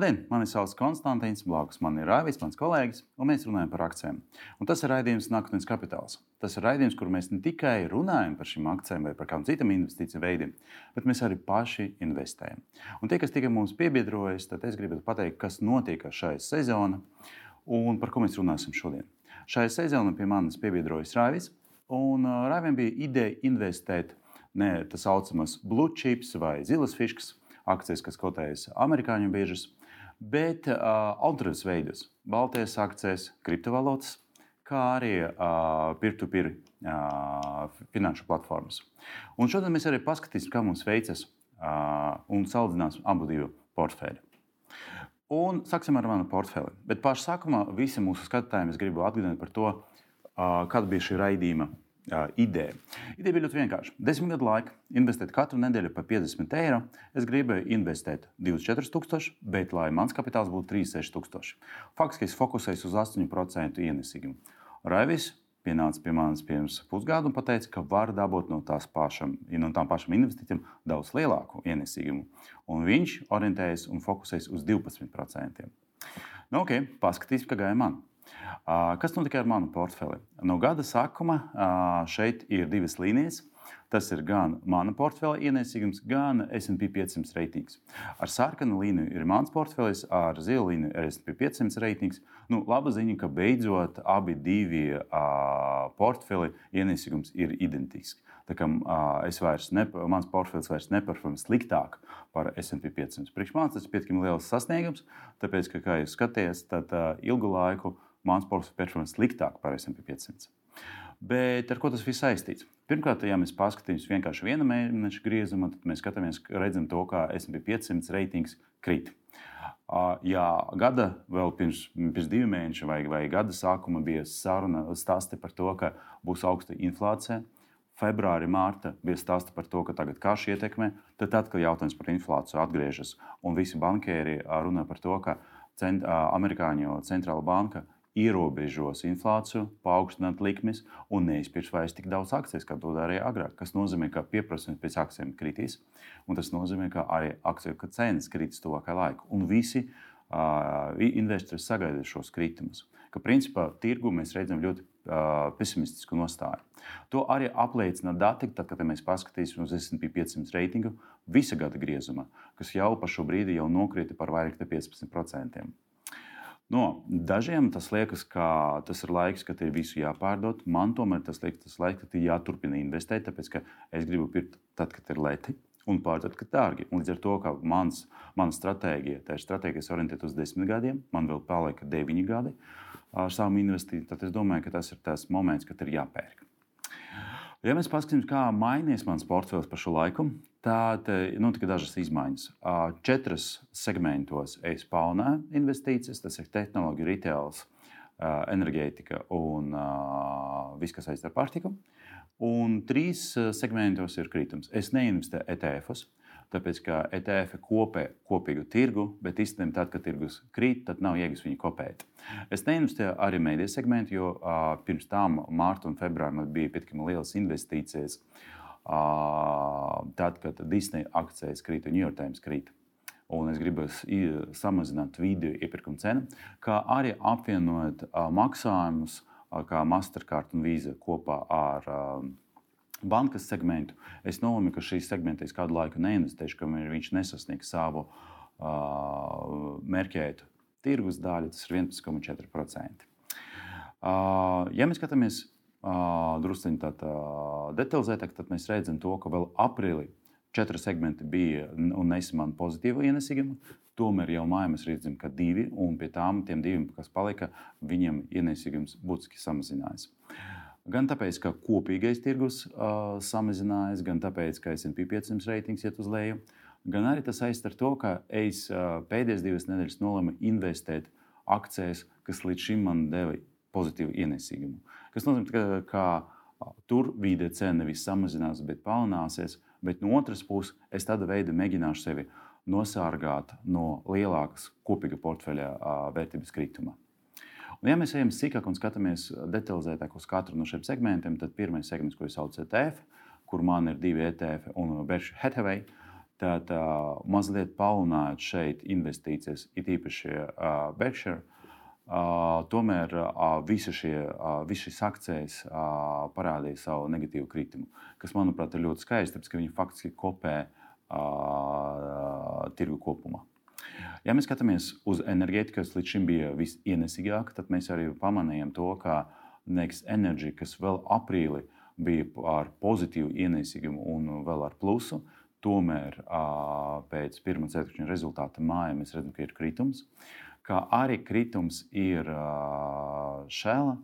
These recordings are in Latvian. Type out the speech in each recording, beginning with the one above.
Labdien, mani sauc Konstantīns, blakus man ir Rāvis, mans kolēģis, un mēs runājam par akcijiem. Un tas ir raidījums Nākotnes kapitāls. Tas ir raidījums, kur mēs ne tikai runājam par šīm akcijām vai par kādiem citiem investīciju veidiem, bet mēs arī paši investējam. Un tie, kas tikai mums piebiedrojas, tad es gribētu pateikt, kas notiek šajā sezonā un par ko mēs runāsim šodien. Šajā sezonā pie manis piebiedrojas Rāvis, un Rāvim bija ideja investēt ne tā saucamas blue chips vai zilas fiškas akcijas, kas kotējas amerikāņu biežas, bet uh, alternatīvas veidus - baltijas akcijas, kriptovalūtas, kā arī uh, peer-to-peer uh, finanšu platformas. Un šodien mēs arī paskatīsimies, kā mums veicas uh, un salīdzināsim abu divu portfeļu. Un sāksim ar manu portfeli. Bet pašā sākumā visiem mūsu skatītājiem es gribu atgādināt par to, uh, kāda bija šī raidījuma ideja. Ideja bija ļoti vienkārša. Desmit gadu laikā investēt katru nedēļu par 50 eiro. Es gribēju investēt 24,000, bet lai mans kapitāls būtu 36,000. Faktiski es fokusējos uz 8% ienesīgumu. Raivis pienāca pie manis pirms pusgada un teica, ka var dabūt no, pašam, no tām pašām investīcijām daudz lielāku ienesīgumu. Un viņš orientējas un fokusējas uz 12%. Nu, ok, paskatīsim, kā gāja man. Kas notika ar manu portfeli? No gada sākuma šeit ir divas līnijas. Tas ir gan mana portfeļa ienesīgums, gan SP 500 reitings. Ar sarkanu līniju ir mans portfelis, ar zilu līniju ir SP 500 reitings. Nu, laba ziņa, ka beidzot abi divi uh, portfeļi ienesīgums ir identiski. Tā kā uh, ne, mans portfels vairs neperformē sliktāk par SP 500. Priekš manis tas ir pietiekami liels sasniegums, tāpēc, ka, kā jūs skatāties, tad uh, ilgu laiku mans portfels performē sliktāk par SP 500. Bet ar ko tas viss saistīts? Pirmkārt, ja mēs paskatāmies vienkārši viena mēneša griezumā, tad mēs skatāmies, redzam to, kā SP 500 reitings krīt. Ja gada vēl pirms, pirms diviem mēnešiem vai, vai gada sākuma bija saruna stāsti par to, ka būs augsta inflācija, februārī, mārta bija stāsti par to, ka tagad karš ietekmē, tad atkal jautājums par inflāciju atgriežas. Un visi bankieri runā par to, ka cent, amerikāņu centrāla banka ierobežos inflāciju, paaugstināt likmes un neizpirks vairs tik daudz akcijas, kā to darīja agrāk. Tas nozīmē, ka pieprasījums pēc akcijiem kritīs, un tas nozīmē, ka arī akciju cenas kritīs tuvākajā laikā. Un visi uh, investori sagaida šos kritumus. Ka principā tirgu mēs redzam ļoti uh, pesimistisku nostāju. To arī apliecina dati, tad, kad mēs paskatīsimies uz SP 500 reitingu visa gada griezumā, kas jau pa šo brīdi jau nokrita par vairāk par 15%. No, dažiem tas liekas, ka tas ir laiks, kad ir visu jāpārdod. Man tomēr tas liekas, tas laiks, kad ir jāturpina investēt, tāpēc ka es gribu pirkt tad, kad ir lēti. Un pārdot, ka dārgi. Un līdz ar to, ka mans, mana stratēģija, tā ir stratēģija, kas orientēta uz desmit gadiem, man vēl palika deviņi gadi ar savu investīciju, tad es domāju, ka tas ir tas moments, kad ir jāpērk. Ja mēs paskatāmies, kā mainījies mans portfels par šo laiku, tad notika dažas izmaiņas. Četras segmentos es palnēju investīcijas, tas ir tehnoloģija, retails, enerģētika un viss, kas saistīts ar pārtiku. Un trīs segmentos ir kritums. Es neinvestēju ETF-os, tāpēc ka ETF kopē kopīgu tirgu, bet īstenībā tad, kad tirgus krīt, tad nav jēgas viņu kopēt. Es neinvestēju arī mediju segmentu, jo pirms tam, mārta un februārī, man bija pietiekami lielas investīcijas. Uh, tad, kad Disneja akcijas krīt un New York Times krīt. Un es gribu samazināt video iepirkuma cenu, kā arī apvienot maksājumus, kā Mastercard un Visa kopā ar bankas segmentu. Es nolēmu, ka šīs segmentā kādu laiku neinvestēšu, kamēr viņš nesasniegs savu uh, mērķētu tirgus daļu, tas ir 11,4%. Uh, ja mēs skatāmies druskuļi uh, detalizētāk, tad mēs redzam, to, ka vēl aprīlī četri segmenti bija un nesamāna pozitīva ienesīguma. Tomēr jau mājā mēs redzam, ka divi, un pie tām diviem, kas palika, viņiem ienesīgums būtiski samazinājās. Uh, Gan tāpēc, ka kopīgais tirgus uh, samazinājās, gan tāpēc, ka SP 500 reitings iet uz leju, gan arī tas saistīts ar to, ka es uh, pēdējās divas nedēļas nolēmu investēt akcijas, kas līdz šim man deva pozitīvu ienesīgumu. Tas nozīmē, ka, ka tur vide cena nevis samazinās, bet palielināsies, bet no otras puses es tādu veidu mēģināšu sevi nosargāt no lielākas kopīga portfeļa vērtības krituma. Un, ja mēs ejam sīkāk un skatāmies detalizētāk uz katru no šiem segmentiem, tad pirmais segments, ko es saucu ETF, kur man ir divi ETF un Berkshire Hathaway, Tad uh, mazliet palielinājot šeit investīcijas, it īpaši uh, Berkshire, uh, tomēr uh, visi šie, uh, visi šīs akcijas uh, parādīja savu negatīvu kritumu, kas, manuprāt, ir ļoti skaisti, tāpēc ka viņi faktiski kopē uh, tirgu kopumā. Ja mēs skatāmies uz enerģētiku, kas līdz šim bija visienesīgāka, tad mēs arī pamanījām to, ka Next Energy, kas vēl aprīlī bija ar pozitīvu ienesīgumu un vēl ar plusu, tomēr pēc pirmā ceturkšņa rezultāta mājā mēs redzam, ka ir kritums. Kā arī kritums ir šēla,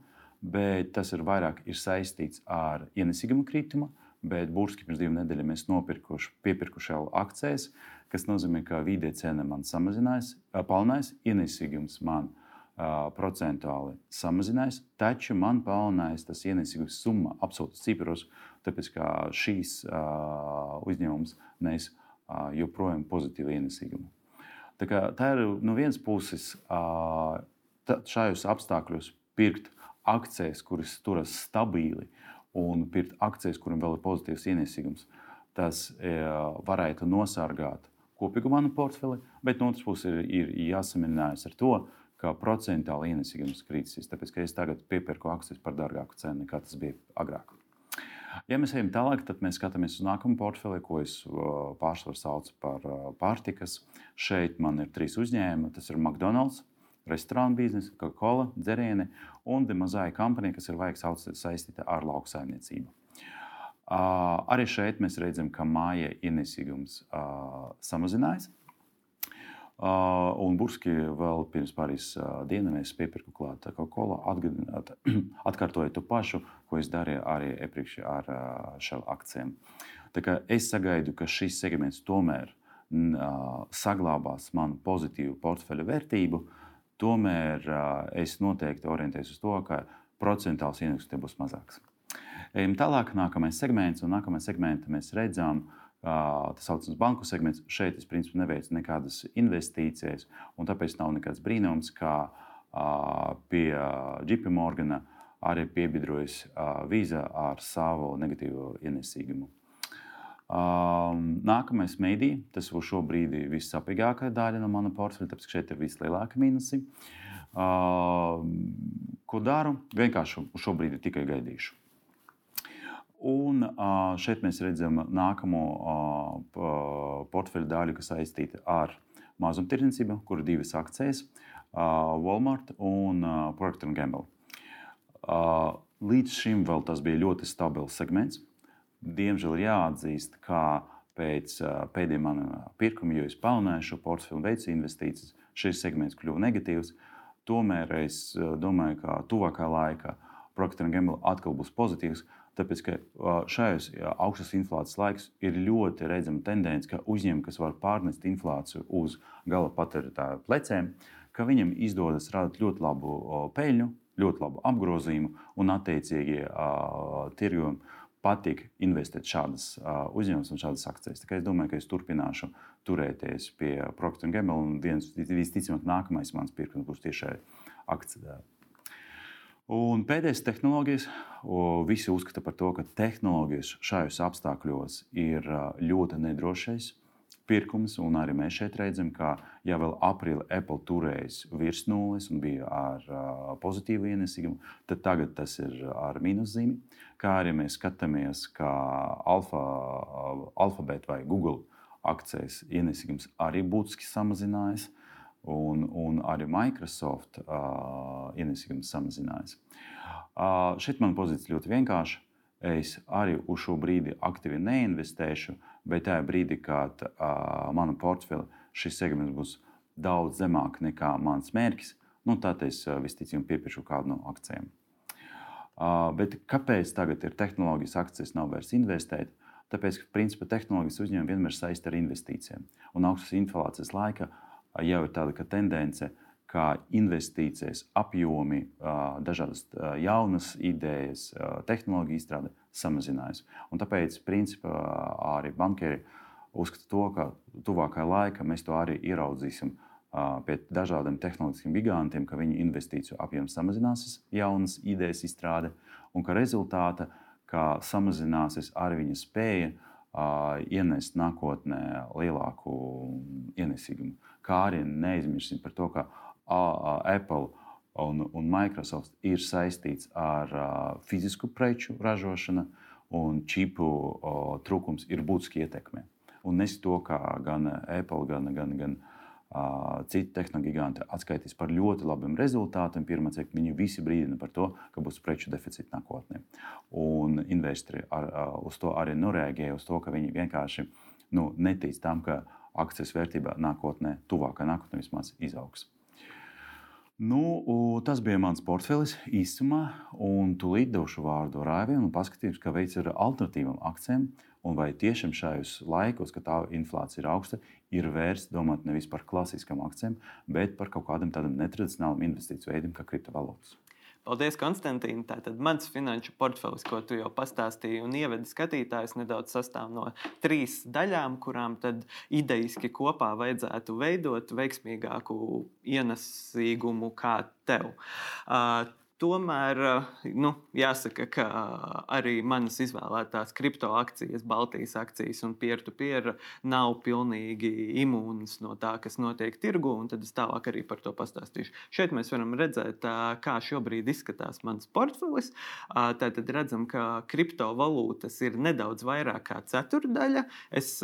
bet tas ir vairāk ir saistīts ar ienesīgumu kritumu. Bet burtiski pirms divām nedēļām mēs nopirkuši, piepirkuši akcijas, kas nozīmē, ka vidē cena man samazinājās, palielinājās, ienesīgums man uh, procentuāli samazinājās, taču man palielinājās tas ienesīgums summa absolūti cipros, tāpēc ka šīs uh, uzņēmums nes uh, joprojām pozitīvu ienesīgumu. Tā, kā, tā ir no vienas puses šajos apstākļos pirkt akcijas, kuras turas stabili un pirkt akcijas, kurām vēl ir pozitīvs ienesīgums. Tas varētu nosargāt kopīgu manu portfeli, bet no otras puses ir, ir jāsamierinājās ar to, ka procentuāli ienesīgums krītas. Tāpēc, ka es tagad piepirku akcijas par dārgāku cenu nekā tas bija agrāk. Ja mēs ejam tālāk, tad mēs skatāmies uz nākamo portfeli, ko es pārsvarā saucu par pārtikas. Šeit man ir trīs uzņēmumi. Tas ir McDonald's, restorānu biznesa, Coca-Cola, dzērieni un mazā kompānija, kas ir vajag saistīta ar lauksaimniecību. Uh, arī šeit mēs redzam, ka māja ienesīgums uh, samazinājās. Uh, un burski vēl pirms pāris uh, dienām es piepirku klāt Coca-Cola, atkārtoju to pašu, ko es darīju arī iepriekš ar uh, šiem akcijiem. Es sagaidu, ka šis segments tomēr saglabās manu pozitīvu portfeļu vērtību, tomēr es noteikti orientējos uz to, ka procentuāls ienesums te būs mazāks. Ejam tālāk, nākamais segments, un nākamajā segmentā mēs redzam, tas saucamais banku segments. Šeit es principā neveicu nekādas investīcijas, tāpēc nav nekāds brīnums, ka pie JP Morgana arī piebiedrojas vīza ar savu negatīvo ienesīgumu. Um, nākamais mēdī, tas būs šobrīd vissapīgākā daļa no mana portfeļa, tāpēc šeit ir vislielākie mīnusi. Uh, ko daru? Vienkārši šobrīd tikai gaidīšu. Un šeit mēs redzam nākamo portfeļu daļu, kas saistīta ar mazumtirdzniecību, kur ir divas akcijas Walmart un Procter Gamble. Līdz šim tas bija ļoti stabils segments diemžēl ir jāatzīst, ka pēc pēdējā mana pirkuma, jo es palnēju šo portfeli, veicu investīcijas, šis segments kļuva negatīvs. Tomēr es domāju, ka tuvākā laikā Procter Gamble atkal būs pozitīvs. Tāpēc, ka šajos augstas inflācijas laikos ir ļoti redzama tendence, ka uzņēmumi, kas var pārnest inflāciju uz gala patērētāju pleciem, ka viņam izdodas radīt ļoti labu peļņu, ļoti labu apgrozījumu un attiecīgi tirgojumu patīk investēt šādas uzņēmumus un šādas akcijas. Es domāju, ka es turpināšu turēties pie Procter Gamble un viens visticamāk nākamais mans pirkums būs tieši akcija. Un pēdējais tehnoloģijas. Visi uzskata par to, ka tehnoloģijas šajos apstākļos ir ļoti nedrošais pirkums, arī mēs šeit redzam, ka ja vēl aprīlī Apple turējis virs nulles un bija ar uh, pozitīvu ienesīgumu, tad tagad tas ir ar mīnuszīmi. Kā arī mēs skatāmies, ka alfa, uh, Alphabet vai Google akcijas ienesīgums arī būtiski samazinājās, un, un arī Microsoft uh, ienesīgums samazinājās. Uh, šeit man pozīcija ļoti vienkārša. Es arī uz šo brīdi aktīvi neinvestēšu, bet tajā brīdī, kad uh, mana portfeļa šis segments būs daudz zemāk nekā mans mērķis, nu, tad es uh, visticamāk piepirkšu kādu no akcijiem. Uh, bet kāpēc tagad ir tehnoloģijas akcijas, nav vairs investēt? Tāpēc, ka principā tehnoloģijas uzņēmumi vienmēr saistīta ar investīcijiem. Un augstas inflācijas laika jau ir tāda tendence, kā investīcijas, apjomi, dažādas jaunas idejas, tehnoloģija izstrāde samazinājās. Un tāpēc, principā, arī bankieri uzskata to, ka tuvākajā laikā mēs to arī ieraudzīsim pie dažādiem tehnoloģiskiem gigantiem, ka viņu investīciju apjoms samazināsies, jaunas idejas izstrāde, un ka rezultātā ka samazināsies arī viņa spēja ienest nākotnē lielāku ienesīgumu. Kā arī neaizmirsīsim par to, ka Apple un, un Microsoft ir saistīts ar fizisku preču ražošanu, un čipu trūkums ir būtiski ietekmē. Un nes to, kā gan Apple, gan, gan, gan uh, citi tehnoloģija giganti atskaitīs par ļoti labiem rezultātiem. Pirmā cik viņi visi brīdina par to, ka būs preču deficīts nākotnē. Un investori ar, uz to arī noreaģēja, uz to, ka viņi vienkārši nu, netic tam, ka akcijas vērtība nākotnē, tuvākā nākotnē vismaz izaugs. Nu, tas bija mans portfelis īsumā, un tūlīt došu vārdu Raiviem un paskatīšu, kā veids ar alternatīvām akcijām. Un vai tiešām šajos laikos, kad tā inflācija ir augsta, ir vērts domāt nevis par klasiskām akcijām, bet par kaut kādam tādam netradicionālam investīciju veidam, kā kriptovalūtas. Paldies, Konstantīna. Tātad mans finanšu portfelis, ko tu jau pastāstīji un ievedi skatītājus, nedaudz sastāv no trīs daļām, kurām tad idejiski kopā vajadzētu veidot veiksmīgāku ienesīgumu kā tev. Uh, Tomēr eh, nu, jāsaka, ka arī manas izvēlētās kriptoakcijas, Baltijas akcijas un peer-to-peer nav pilnīgi imūnas no tā, kas notiek tirgu. Tad es tālāk arī par to pastāstīšu. Šeit mēs varam redzēt, kā šobrīd izskatās mans portfelis. Tad redzam, ka kriptovalūtas ir nedaudz vairāk kā ceturdaļa. Es,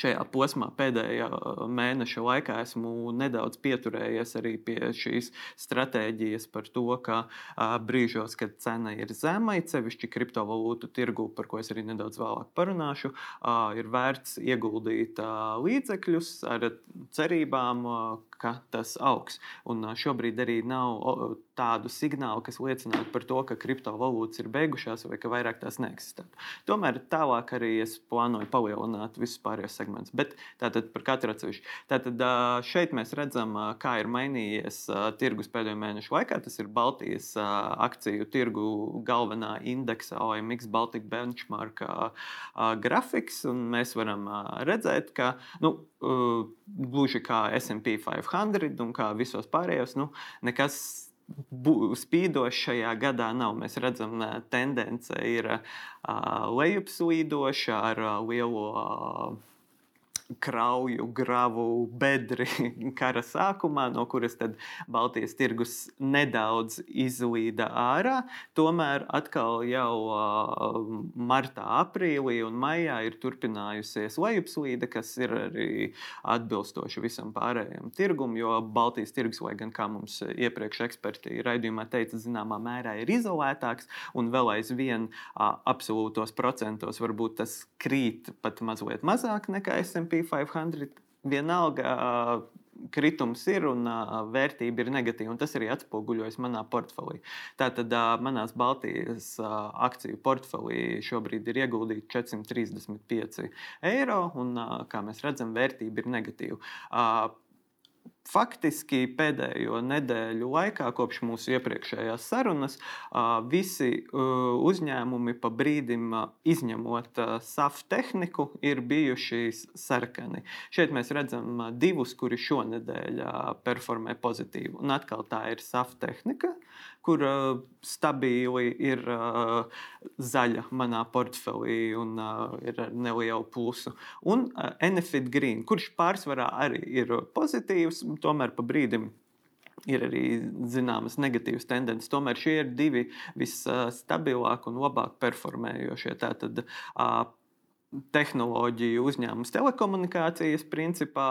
šajā posmā, pēdējā uh, mēneša laikā, esmu nedaudz pieturējies arī pie šīs stratēģijas par to, ka uh, brīžos, kad cena ir zema, sevišķi kriptovalūtu tirgu, par ko es arī nedaudz vēlāk parunāšu, uh, ir vērts ieguldīt līdzekļus ar cerībām, ka tas augs. Un šobrīd arī nav tādu signālu, kas liecinātu par to, ka kriptovalūtas ir beigušās vai ka vairāk tās neeksistē. Tomēr tālāk arī es plānoju palielināt visus pārējos segmentus. Bet tātad par katru atsevišķu. Tātad šeit mēs redzam, kā ir mainījies tirgus pēdējo mēnešu laikā. Tas ir Baltijas akciju tirgu galvenā indeksa OMX Baltic Benchmark grafiks. Mēs varam redzēt, ka nu, gluži kā SP 500 un kā visos pārējos, nu, nekas spīdošs šajā gadā nav. Mēs redzam, ka tendence ir uh, lejupslīdoša ar uh, lielu. Krauju, gravu, bedri kara sākumā, no kuras tad Baltijas tirgus nedaudz izlīda ārā. Tomēr atkal jau martā, aprīlī un maijā ir turpinājusies lejupslīde, kas ir arī atbilstoši visam pārējiem tirgumam, jo Baltijas tirgus, lai gan kā mums iepriekš eksperti raidījumā teica, zināmā mērā ir izolētāks un vēl aizvien absolūtos procentos varbūt tas krīt pat mazliet mazāk nekā SMP SP 500 vienalga. Kritums ir un vērtība ir negatīva, un tas arī atspoguļojas manā portfelī. Tātad manās Baltijas akciju portfelī šobrīd ir ieguldīti 435 eiro, un, kā mēs redzam, vērtība ir negatīva. Faktiski pēdējo nedēļu laikā, kopš mūsu iepriekšējās sarunas, visi uzņēmumi pa brīdim, izņemot SAF tehniku, ir bijuši sarkani. Šeit mēs redzam divus, kuri šonadēļ performē pozitīvi. Un atkal tā ir SAF tehnika, kur uh, stabili ir uh, zaļa manā portfelī un uh, ir ar nelielu plusu. Un uh, Enefit Green, kurš pārsvarā arī ir pozitīvs, tomēr pa brīdim ir arī zināmas negatīvas tendences. Tomēr šie ir divi visstabilāk un labāk performējošie. Tātad, uh, tehnoloģiju uzņēmums telekomunikācijas principā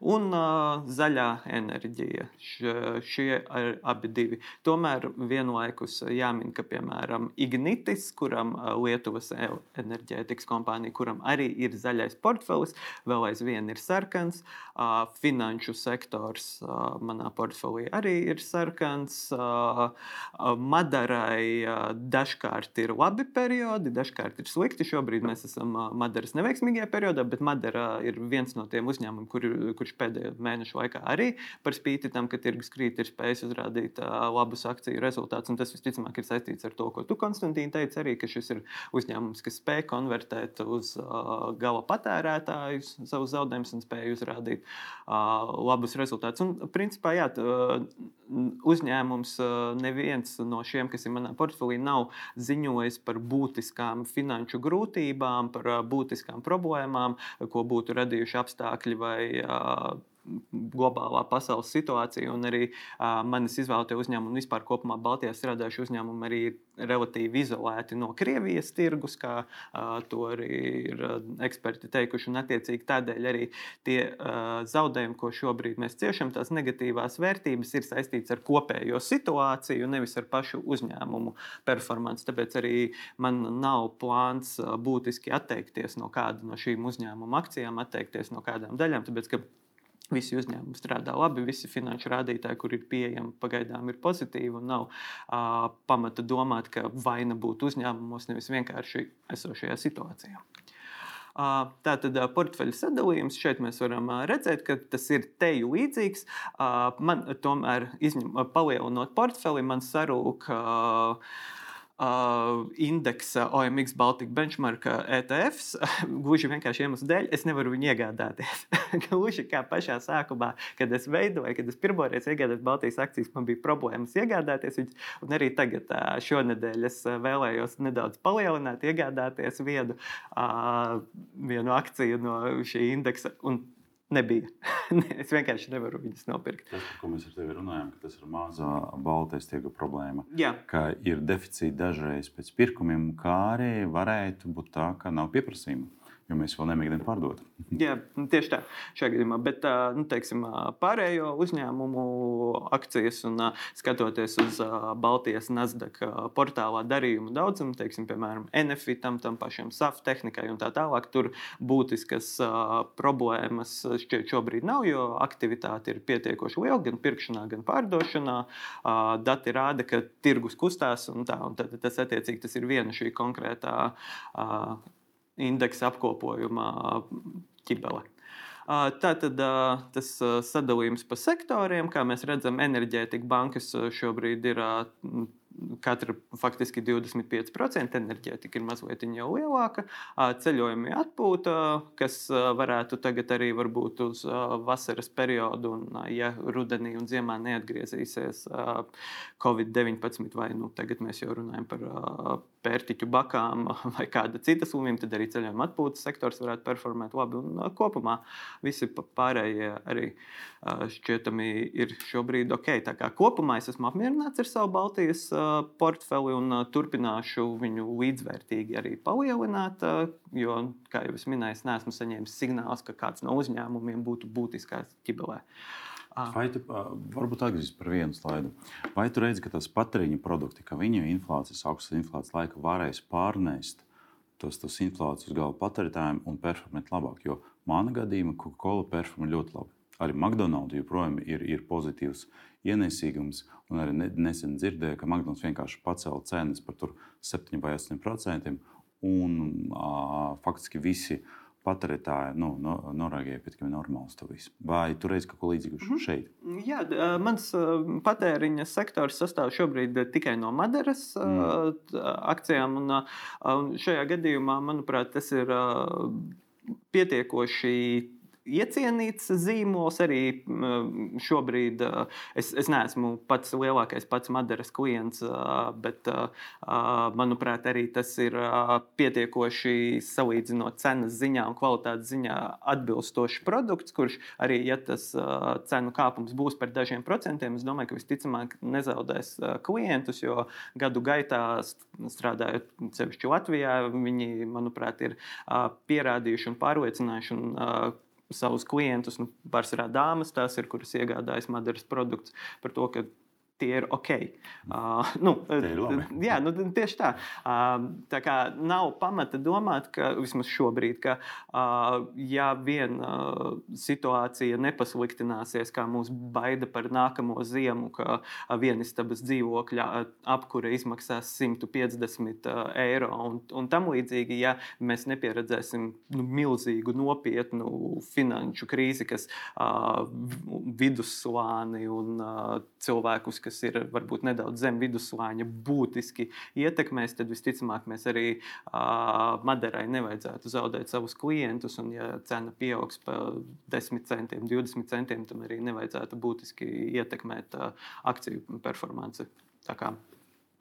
un uh, zaļā enerģija. Š, šie ir abi divi. Tomēr vienlaikus jāmin, ka piemēram Ignitis, kuram Lietuvas enerģētikas kompānija, kuram arī ir zaļais portfelis, vēl aizvien ir sarkans. Uh, finanšu sektors uh, manā portfelī arī ir sarkans. Uh, Madarai uh, dažkārt ir labi periodi, dažkārt ir slikti. Šobrīd mēs esam uh, Madaras neveiksmīgajā periodā, bet Madara ir viens no tiem uzņēmumiem, kur, kurš pēdējo mēnešu laikā arī par spīti tam, ka tirgus krīt, ir spējis uzrādīt labus akciju rezultātus. Tas visticamāk ir saistīts ar to, ko tu, Konstantīna, teici arī, ka šis ir uzņēmums, kas spēj konvertēt uz uh, gala patērētājus savus zaudējumus un spēj uzrādīt uh, labus rezultātus. Un, principā, jā, uzņēmums, neviens no šiem, kas ir manā portfelī, nav ziņojis par būtiskām finanšu grūtībām, par būtiskām problēmām, ko būtu radījuši apstākļi vai globālā pasaules situācija, un arī uh, manis izvēlētie uzņēmumi, un vispār kopumā Baltijā strādājuši uzņēmumi, arī relatīvi izolēti no Krievijas tirgus, kā uh, to arī ir uh, eksperti teikuši. Un, attiecīgi, tādēļ arī tie uh, zaudējumi, ko šobrīd mēs ciešam, tās negatīvās vērtības ir saistītas ar kopējo situāciju, nevis ar pašu uzņēmumu performanci. Tāpēc arī man nav plāns būtiski atteikties no kāda no šīm uzņēmuma akcijām, atteikties no kādām daļām. Tāpēc, Visi uzņēmumi strādā labi, visi finanšu rādītāji, kur ir pieejami, pagaidām ir pozitīvi. Nav uh, pamata domāt, ka vaina būtu uzņēmumos, nevis vienkārši esošajā situācijā. Uh, Tātad uh, portfeļa sadalījums šeit mēs varam uh, redzēt, ka tas ir teju līdzīgs. Man tomēr, izņem, palielinot portfeli, man sarūk. Uh, uh, indeksa OMX Baltic Benchmark ETFs. Gluži vienkārši iemeslu dēļ es nevaru viņu iegādāties. Gluži kā pašā sākumā, kad es veidoju, kad es pirmoreiz iegādājos Baltijas akcijas, man bija problēmas iegādāties viņus. Un arī tagad, šonadēļ, es vēlējos nedaudz palielināt, iegādāties vienu, uh, vienu akciju no šī indeksa. Un nebija. es vienkārši nevaru viņus nopirkt. Tas, par ko mēs ar tevi runājam, ka tas ir mazā baltais tirgu problēma. Jā. Ka ir deficīti dažreiz pēc pirkumiem, kā arī varētu būt tā, ka nav pieprasījuma jo mēs vēl nemēģinām pārdot. Jā, tieši tā, šajā gadījumā. Bet nu, teiksim, pārējo uzņēmumu akcijas un skatoties uz Baltijas Nasdaq portālā darījumu daudzumu, teiksim, piemēram, Enefitam, tam pašam SAF tehnikai un tā tālāk, tur būtiskas problēmas šķiet šobrīd nav, jo aktivitāte ir pietiekoši liela gan pirkšanā, gan pārdošanā. Dati rāda, ka tirgus kustās un tā, un tad tas attiecīgi tas ir viena šī konkrētā indeksa apkopojumā ķibele. Tātad tas sadalījums pa sektoriem, kā mēs redzam, enerģētika bankas šobrīd ir katra faktiski 25% enerģētika ir mazliet jau lielāka. Ceļojumi atpūta, kas varētu tagad arī varbūt uz vasaras periodu, un ja rudenī un ziemā neatgriezīsies Covid-19, vai nu tagad mēs jau runājam par pērtiķu bakām vai kāda cita slimība, tad arī ceļojuma atpūtas sektors varētu performēt labi. Un kopumā visi pārējie arī šķietami ir šobrīd ok. Tā kā kopumā es esmu apmierināts ar savu Baltijas portfeli un turpināšu viņu līdzvērtīgi arī palielināt. Jo, kā jau es minēju, es neesmu saņēmis signālus, ka kāds no uzņēmumiem būtu būtiskās ķibelē. Vai tu varbūt atgriezīsies par vienu slaidu? Vai tu redzi, ka tas patēriņa produkti, ka viņu inflācijas, augstas inflācijas laika varēs pārnest tos, tos inflācijas galvu patērētājiem un performēt labāk? Jo manā gadījumā Coca-Cola performē ļoti labi. Arī McDonald's joprojām ir, ir pozitīvs ienesīgums. Un arī nesen dzirdēju, ka McDonald's vienkārši pacēla cenas par 7 vai 8%. Un uh, faktiski visi patērētāji nu, no, norādīja, ka ir normāls tas viss. Vai tu redzi kaut ko līdzīgu mm -hmm. šeit? Jā, mans patēriņa sektors sastāv šobrīd tikai no Madaras mm. akcijām. Un, un šajā gadījumā, manuprāt, tas ir pietiekoši iecienīts zīmols. Arī šobrīd es, es neesmu pats lielākais, pats Madaras klients, bet manuprāt, arī tas ir pietiekoši salīdzinot cenas ziņā un kvalitātes ziņā atbilstošs produkts, kurš arī, ja tas cenu kāpums būs par dažiem procentiem, es domāju, ka visticamāk nezaudēs klientus, jo gadu gaitā strādājot sevišķi Latvijā, viņi, manuprāt, ir pierādījuši un pārliecinājuši. Un, savus klientus, nu, pārsvarā dāmas, tās ir, kuras iegādājas Madaras produktus, par to, ka tie ir ok. Uh, nu, jā, nu, tieši tā. Uh, tā kā nav pamata domāt, ka vismaz šobrīd, ka uh, ja vien uh, situācija nepasliktināsies, kā mūs baida par nākamo ziemu, ka uh, vienistabas dzīvokļa uh, apkure izmaksās 150 uh, eiro un, un tam līdzīgi, ja mēs nepieredzēsim nu, milzīgu, nopietnu finanšu krīzi, kas uh, vidusslāni un uh, cilvēkus, kas ir varbūt nedaudz zem viduslāņa, būtiski ietekmēs, tad visticamāk mēs arī uh, Maderai nevajadzētu zaudēt savus klientus. Un, ja cena pieaugs par 10 centiem, 20 centiem, tam arī nevajadzētu būtiski ietekmēt uh, akciju performanci. Tā kā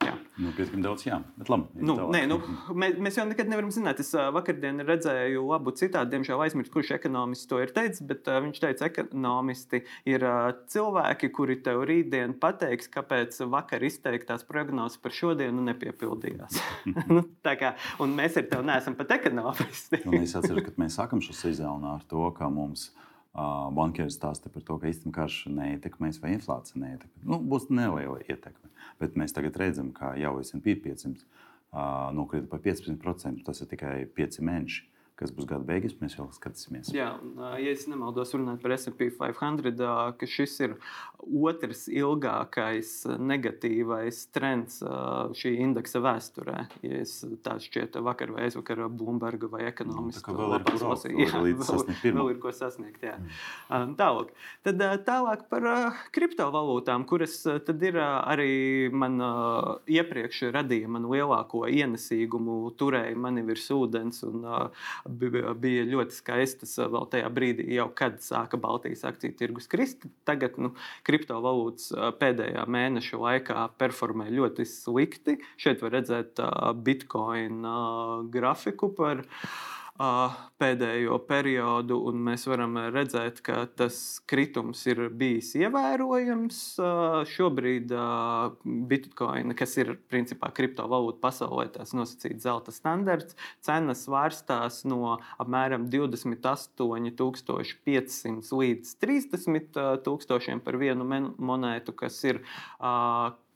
Jā. Nu, Pietiekami daudz, jā. Bet labi. Nu, nē, nu, mēs, mēs jau nekad nevaram zināt. Es vakardien redzēju labu citātu, diemžēl aizmirsu, kurš ekonomists to ir teicis, bet viņš teica, ka ekonomisti ir cilvēki, kuri tev rītdien pateiks, kāpēc vakar izteiktās prognozes par šodienu nepiepildījās. nu, kā, un mēs ar tevi neesam pat ekonomisti. es atceros, ka mēs sākam šo sezonu ar to, ka mums ir Bankieri stāsta par to, ka īstenībā karš neietekmēs vai inflācija neietekmēs. Nu, būs neliela ietekme. Bet mēs tagad redzam, ka jau SP 500 nokrita par 15%. Tas ir tikai 5 mēneši kas būs gada beigās, mēs vēl skatīsimies. Jā, un, ja es nemaldos, runājot par SP 500, ka šis ir otrs ilgākais negatīvais trends šī indeksa vēsturē. Ja es tā šķiet, vakar vai aizvakar Bloomberga vai ekonomiskā nu, vēl, ir lasīju, jā, vēl, vēl ir ko sasniegt. Jā. Mm. Tālāk. Tad tālāk par kriptovalūtām, kuras tad ir arī man iepriekš radīja man lielāko ienesīgumu, turēja mani virs ūdens un bija ļoti skaistas vēl tajā brīdī, jau kad sāka Baltijas akciju tirgus krist. Tagad nu, kriptovalūtas pēdējā mēneša laikā performē ļoti slikti. Šeit var redzēt Bitcoin grafiku par pēdējo periodu, un mēs varam redzēt, ka tas kritums ir bijis ievērojams. Šobrīd Bitcoin, kas ir principā kriptovalūta pasaulē, tas nosacīts zelta standarts, cenas svārstās no apmēram 28,500 līdz 30,000 par vienu monētu, kas ir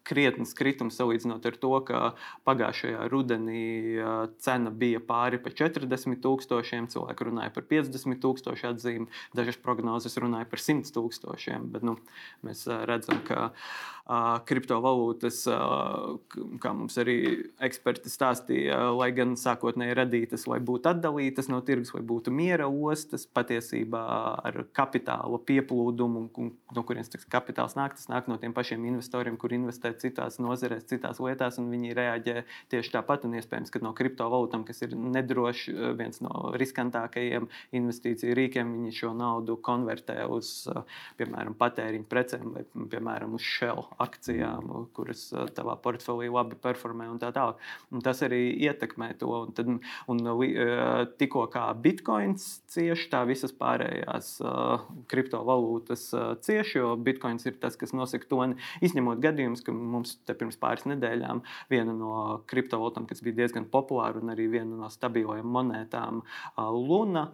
krietnes kritums salīdzinot ar to, ka pagājušajā rudenī cena bija pāri pa 40 tūkstošiem, cilvēki runāja par 50 tūkstošu atzīmi, dažas prognozes runāja par 100 tūkstošiem. Bet, nu, mēs redzam, ka kriptovalūtas, kā mums arī eksperti stāstīja, lai gan sākotnēji radītas, lai būtu atdalītas no tirgus, lai būtu miera ostas, patiesībā ar kapitāla pieplūdumu, no kurienes kapitāls nāk, tas nāk no tiem pašiem investoriem, kur investē citās nozarēs, citās lietās, un viņi reaģē tieši tāpat. Un iespējams, ka no kriptovalūtām, kas ir nedrošs, viens no riskantākajiem investīciju rīkiem, viņi šo naudu konvertē uz, piemēram, patēriņu precēm vai, piemēram, uz shell akcijām, kuras tavā portfelī labi performē un tā tālāk. Un tas arī ietekmē to. Un tad, un, tikko kā bitkoins cieši, tā visas pārējās kriptovalūtas cieši, jo bitkoins ir tas, kas nosaka toni. Izņemot gadījumus, ka mums te pirms pāris nedēļām viena no kriptovalūtām, kas bija diezgan populāra un arī viena no stabilajām monētām, Luna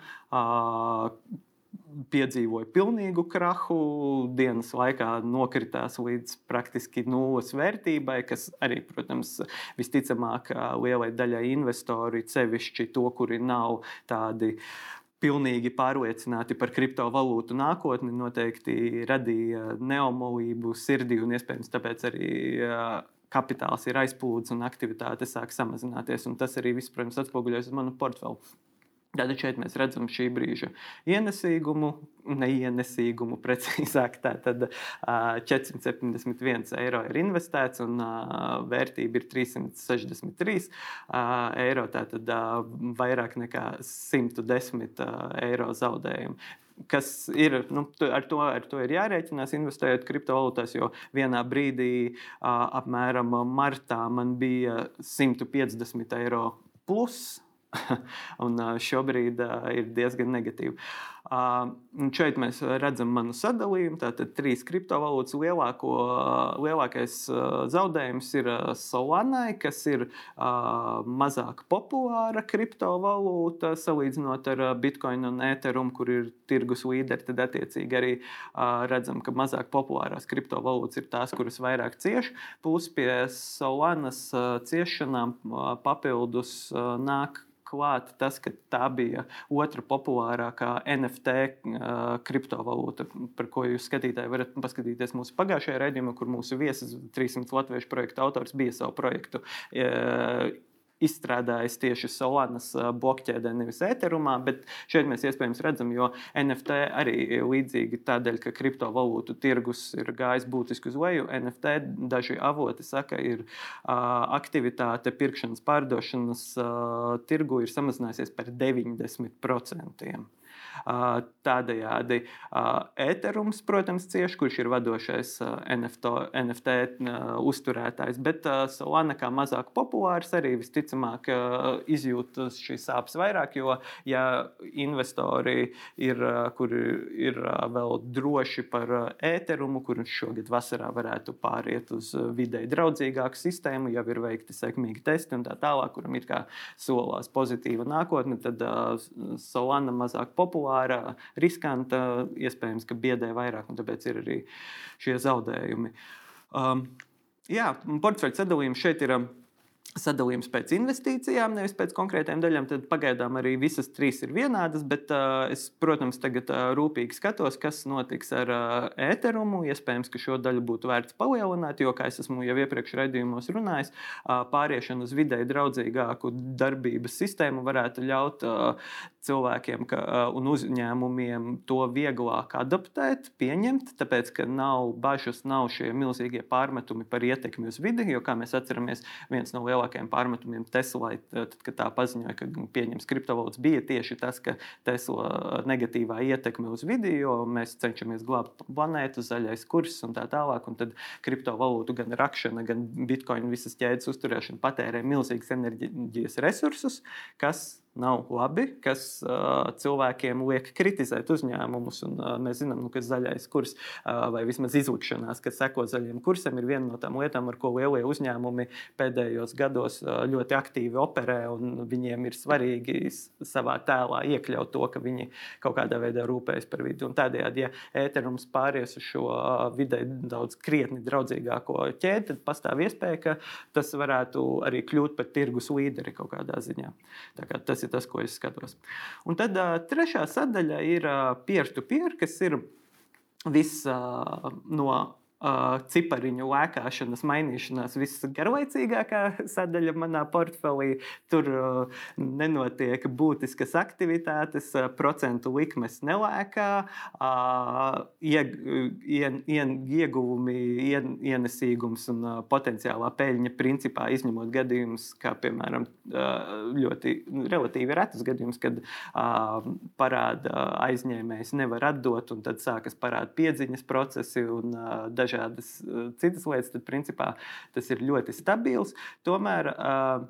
piedzīvoja pilnīgu krahu, dienas laikā nokritās līdz praktiski nulles vērtībai, kas arī, protams, visticamāk lielai daļai investori, sevišķi to, kuri nav tādi pilnīgi pārliecināti par kriptovalūtu nākotni, noteikti radīja neomolību sirdī un iespējams tāpēc arī kapitāls ir aizplūdis un aktivitāte sāk samazināties. Tas arī viss, protams, atspoguļojas uz manu portfeli. Tātad šeit mēs redzam šī brīža ienesīgumu, neienesīgumu precīzāk. Tātad 471 eiro ir investēts un vērtība ir 363 eiro. Tātad vairāk nekā 110 eiro zaudējumu kas ir, nu, ar, to, ar to ir jārēķinās, investējot kriptovalūtās, jo vienā brīdī, apmēram martā, man bija 150 eiro plus un šobrīd ir diezgan negatīva. Šeit mēs redzam manu sadalījumu. Tātad trīs kriptovalūtas lielāko, lielākais zaudējums ir Solanai, kas ir mazāk populāra kriptovalūta salīdzinot ar Bitcoin un Ethereum, kur ir tirgus līderi. Tad attiecīgi arī redzam, ka mazāk populārās kriptovalūtas ir tās, kuras vairāk cieš. Plus pie Solanas ciešanām papildus nāk klāt tas, ka tā bija otra populārākā NFT uh, kriptovalūta, par ko jūs skatītāji varat paskatīties mūsu pagājušajā raidījumā, kur mūsu viesis, 300 latviešu projekta autors, bija savu projektu. Uh, izstrādājis tieši Solanas blokķēdē, nevis Ethereumā, bet šeit mēs iespējams redzam, jo NFT arī līdzīgi tādēļ, ka kriptovalūtu tirgus ir gājis būtiski uz leju. NFT daži avoti saka, ir aktivitāte pirkšanas, pārdošanas tirgu ir samazinājusies par 90%. Tādējādi Ethereums, protams, cieši, kurš ir vadošais NFT, NFT uzturētājs, bet Solana kā mazāk populārs arī visticamāk izjūt šīs sāpes vairāk, jo ja investori ir, kuri ir vēl droši par Ethereum, kurš šogad vasarā varētu pāriet uz videi draudzīgāku sistēmu, jau ir veikti sekmīgi testi un tā tālāk, kuram ir kā solās pozitīva nākotne, tad Solana mazāk populāra populāra, riskanta, iespējams, ka biedē vairāk, un tāpēc ir arī šie zaudējumi. Um, jā, portfeļu sadalījums šeit ir. Um, sadalījums pēc investīcijām, nevis pēc konkrētām daļām. Tad pagaidām arī visas trīs ir vienādas, bet uh, es, protams, tagad uh, rūpīgi skatos, kas notiks ar uh, ēterumu. Iespējams, ka šo daļu būtu vērts palielināt, jo, kā es esmu jau iepriekš raidījumos runājis, uh, pāriešana uz videi draudzīgāku darbības sistēmu varētu ļaut uh, cilvēkiem ka, uh, un uzņēmumiem to vieglāk adaptēt, pieņemt, tāpēc, ka nav bažas, nav šie milzīgie pārmetumi par ietekmi uz vidi, jo, kā mēs atceramies, viens no lielākajiem lielākajiem pārmetumiem Teslai, tad, kad tā paziņoja, ka pieņems kriptovalūtas, bija tieši tas, ka Tesla negatīvā ietekme uz vidi, jo mēs cenšamies glābt planētu, zaļais kurs un tā tālāk. Un tad kriptovalūtu gan rakšana, gan bitkoina visas ķēdes uzturēšana patērē milzīgas enerģijas resursus, kas nav labi, kas uh, cilvēkiem liek kritizēt uzņēmumus. Un, uh, mēs zinām, nu, ka zaļais kurs uh, vai vismaz izlikšanās, kas seko zaļiem kursam, ir viena no tām lietām, ar ko lielie uzņēmumi pēdējos gados uh, ļoti aktīvi operē. Viņiem ir svarīgi savā tēlā iekļaut to, ka viņi kaut kādā veidā rūpējas par vidi. Un tādējādi, ja ēterums pāries uz šo uh, vidē daudz krietni draudzīgāko ķēdi, tad pastāv iespēja, ka tas varētu arī kļūt par tirgus līderi kaut kādā ziņā. Tā kā tas ir tas, ko es skatos. Un tad trešā sadaļa ir peer-to-peer, -peer, kas ir viss no uh, cipariņu lēkāšanas, mainīšanās visgarlaicīgākā sadaļa manā portfelī. Tur uh, nenotiek būtiskas aktivitātes, uh, procentu likmes nelēkā, ieg, ien, ien, ieguvumi, ien, ienesīgums un potenciālā peļņa principā izņemot gadījumus, kā piemēram ļoti relatīvi retus gadījumus, kad parāda aizņēmējs nevar atdot un tad sākas parāda piedziņas procesi un dažādas uh, citas lietas, tad principā tas ir ļoti stabils. Tomēr uh,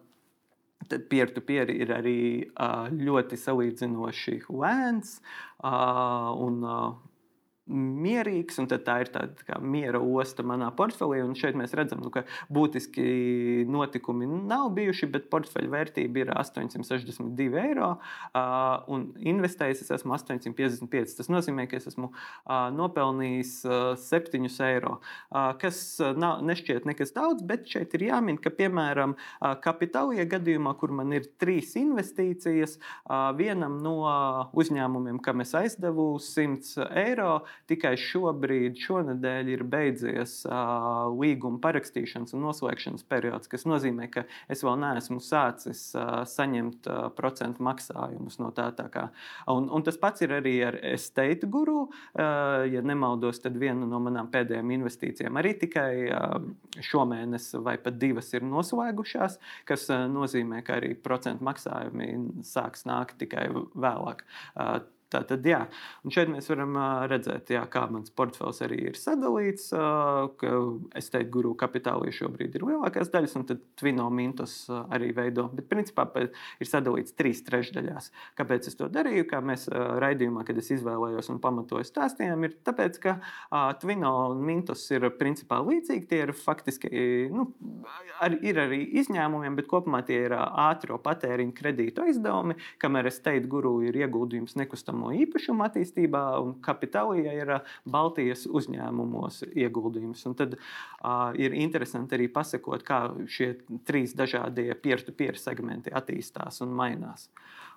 Peer-to-peer -peer ir arī uh, ļoti salīdzinoši lēns un mierīgs, un tā ir tāda tā miera osta manā portfelī. Un šeit mēs redzam, nu, ka būtiski notikumi nav bijuši, bet portfeļa vērtība ir 862 eiro, un investējis es esmu 855. Tas nozīmē, ka es esmu nopelnījis uh, 7 eiro, kas nav, nešķiet nekas daudz, bet šeit ir jāmin, ka piemēram kapitālajā gadījumā, kur man ir trīs investīcijas, vienam no uzņēmumiem, kam es aizdevu 100 eiro, Tikai šobrīd, šonadēļ, ir beidzies uh, līguma parakstīšanas un noslēgšanas periods, kas nozīmē, ka es vēl neesmu sācis uh, saņemt uh, procentu maksājumus no tā. tā kā. un, un tas pats ir arī ar estate guru. Uh, ja nemaldos, tad viena no manām pēdējām investīcijām arī tikai uh, šomēnes vai pat divas ir noslēgušās, kas uh, nozīmē, ka arī procentu maksājumi sāks nākt tikai vēlāk. Uh, Tā tad, jā, un šeit mēs varam redzēt, jā, kā mans portfels arī ir sadalīts. Es teiktu, guru kapitālī šobrīd ir lielākās daļas, un tad Twino mintus arī veido. Bet, principā, ir sadalīts trīs trešdaļās. Kāpēc es to darīju? Kā mēs raidījumā, kad es izvēlējos un pamatoju stāstījām, ir tāpēc, ka Twino un mintus ir principā līdzīgi. Tie ir faktiski, nu, ar, ir arī izņēmumiem, bet kopumā tie ir ātro patēriņu kredītu aizdevumi, kamēr es teiktu, guru ir ieguldījums nekustamā nekustamo īpašumu attīstībā, un kapitālija ir Baltijas uzņēmumos ieguldījums. Un tad uh, ir interesanti arī pasakot, kā šie trīs dažādie peer-to-peer segmenti attīstās un mainās.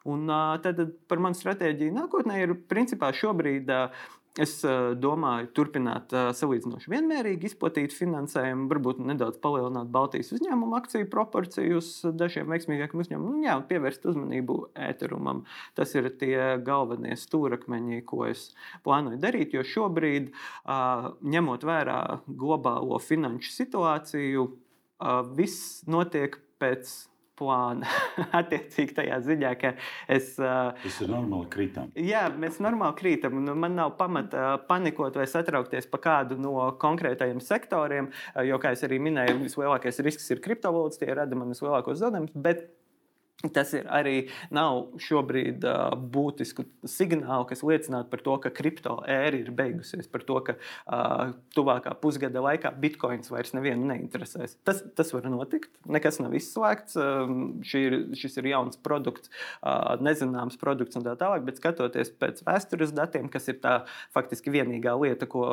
Un, uh, tad par manu stratēģiju nākotnē ir principā šobrīd. Uh, Es uh, domāju, turpināt uh, salīdzinoši vienmērīgi izplatīt finansējumu, varbūt nedaudz palielināt Baltijas uzņēmumu akciju proporciju uz dažiem veiksmīgākiem uzņēmumiem, jā, un pievērst uzmanību ēterumam. Tas ir tie galvenie stūrakmeņi, ko es plānoju darīt. Jo šobrīd, uh, ņemot vērā globālo finanšu situāciju, viss notiek pēc plāna. Attiecīgi tajā ziņā, ka es. Tas ir normāli krītam. Jā, mēs normāli krītam. Nu, man nav pamata panikot vai satraukties par kādu no konkrētajiem sektoriem, jo, kā jau minēju, vislielākais risks ir kriptovalūtas, tie rada man vislielākos zaudējumus. Tas ir arī nav šobrīd uh, būtisku signālu, kas liecinātu par to, ka kripto ēra ir beigusies, par to, ka uh, tuvākā pusgada laikā bitkoins vairs nevienu neinteresēs. Tas, tas var notikt, nekas nav izslēgts. Um, ir, šis ir jauns produkts, uh, nezināms produkts un tā tālāk, bet skatoties pēc vēstures datiem, kas ir tā faktiski vienīgā lieta, ko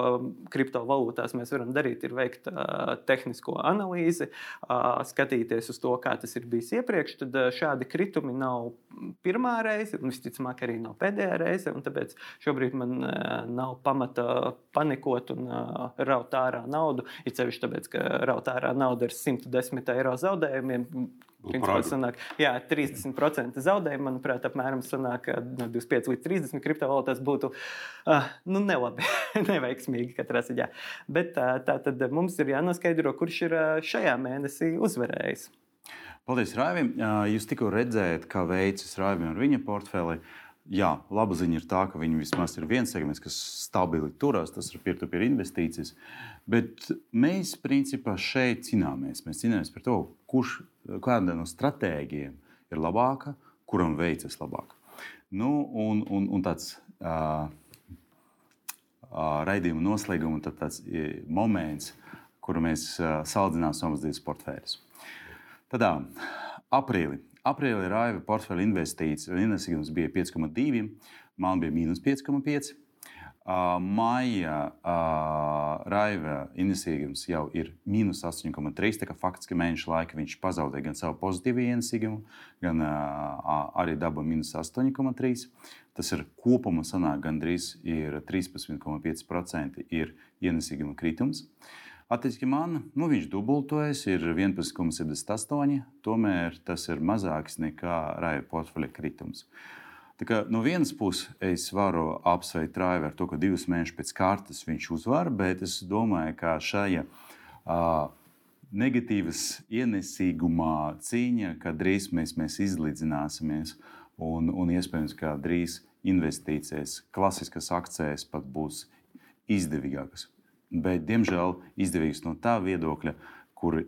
kriptovalūtās mēs varam darīt, ir veikt uh, tehnisko analīzi, uh, skatīties uz to, kā tas ir bijis iepriekš. Tad, uh, šādi kritumi nav pirmā reize, un visticamāk arī nav pēdējā reize. Tāpēc šobrīd man uh, nav pamata panikot un uh, raut ārā naudu. Ir sevišķi tāpēc, ka raut ārā naudu ar 110 eiro zaudējumiem. Principā, sanāk, jā, 30% zaudējumu, manuprāt, apmēram sanāk, no 25 līdz 30 kriptovalūtās būtu uh, nu, nelabi, neveiksmīgi katrā ziņā. Bet uh, tā tad mums ir jānoskaidro, kurš ir šajā mēnesī uzvarējis. Paldies, Raivim. Jūs tikko redzējāt, kā veicas Raivim ar viņa portfeli. Jā, laba ziņa ir tā, ka viņi vismaz ir viens segments, kas stabili turās, tas ir peer-to-peer -peer investīcijas. Bet mēs principā šeit cīnāmies. Mēs cīnāmies par to, kurš kāda no stratēģiem ir labāka, kuram veicas labāk. Nu, un, un, un tāds uh, uh, raidījuma noslēguma tā tāds, uh, moments, kuru mēs uh, salīdzinām savus divus portfēļus. Tad aprīlī. Aprīlī Raiva portfeļa investīcijas bija 5,2, man bija mīnus 5,5. Uh, Maija uh, Raiva ienesīgums jau ir mīnus 8,3. Tā kā faktiski mēneša laika viņš pazaudēja gan savu pozitīvu ienesīgumu, gan uh, arī dabūja mīnus 8,3. Tas ir kopumā sanāk gandrīz 13,5% ir ienesīguma kritums. Uh, Attiecīgi man, nu, viņš dubultojas, ir 11,78. Tomēr tas ir mazāks nekā raiva portfeļa kritums. Tā kā no vienas puses es varu apsveikt Raivu ar to, ka divus mēnešus pēc kārtas viņš uzvar, bet es domāju, ka šajā uh, negatīvas ienesīgumā cīņa, ka drīz mēs, mēs izlīdzināsimies un, un iespējams, ka drīz investīcijas klasiskas akcijas pat būs izdevīgākas bet, diemžēl, izdevīgs no tā viedokļa, kur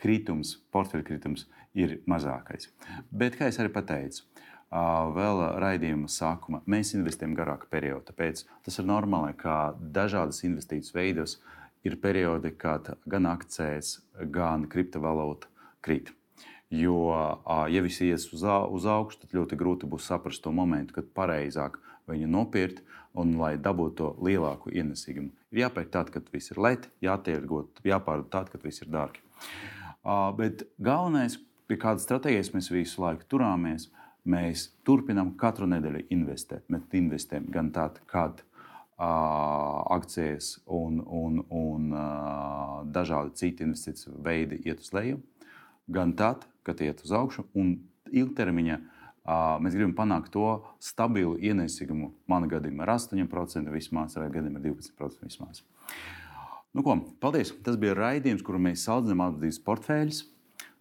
kritums, portfeļu kritums ir mazākais. Bet, kā jau teicu, vēl raidījuma sākuma mēs investējam garāku periodu. Tāpēc tas ir normāli, ka dažādas investīcijas veidos ir periodi, kad gan akcijas, gan kriptovalūta krīt. Jo, ja viss ies uz, uz augšu, tad ļoti grūti būs saprast to momentu, kad pareizāk viņu nopirkt un lai dabūtu to lielāku ienesīgumu. Jāpērk tad, kad viss ir lēti, jātirgot, jāpārdod tad, kad viss ir dārgi. Uh, bet galvenais, pie kādas stratēģijas mēs visu laiku turāmies, mēs turpinām katru nedēļu investēt. Mēs investējam gan tad, kad uh, akcijas un, un, un uh, dažādi citi investīciju veidi iet uz leju, gan tad, kad iet uz augšu un ilgtermiņā uh, Mēs gribam panākt to stabilu ienesīgumu. Manā gadījumā ar 8%, vismaz ar gadījumā ar 12%. Vismaz. Nu, ko, paldies! Tas bija raidījums, kuru mēs salīdzinām atbildības portfeļus.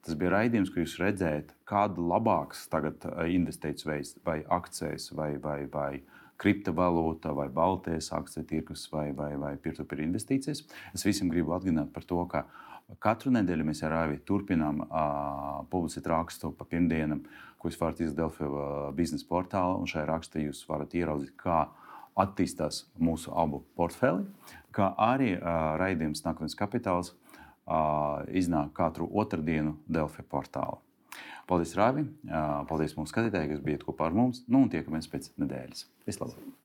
Tas bija raidījums, kur jūs redzējāt, kāda labāks tagad investīcijas veids, vai akcijas, vai, vai, vai kriptovalūta, vai baltais akciju tirgus, vai, vai, vai peer-to-peer investīcijas. Es visiem gribu atgādināt par to, ka katru nedēļu mēs ar Rāvi turpinām uh, publicēt rakstu pa pirmdienam. Ko jūs varat izdarīt Delfija biznesa portālā. Šajā rakstā jūs varat ieraudzīt, kā attīstās mūsu abu portfeli, kā arī uh, raidījums Nākotnes kapitāls uh, iznāk katru otrdienu Delfija portālā. Paldies, Rāvi! Uh, paldies mūsu skatītājiem, kas bijāt kopā ar mums. Nu, un tiekamies pēc nedēļas. Vislabāk!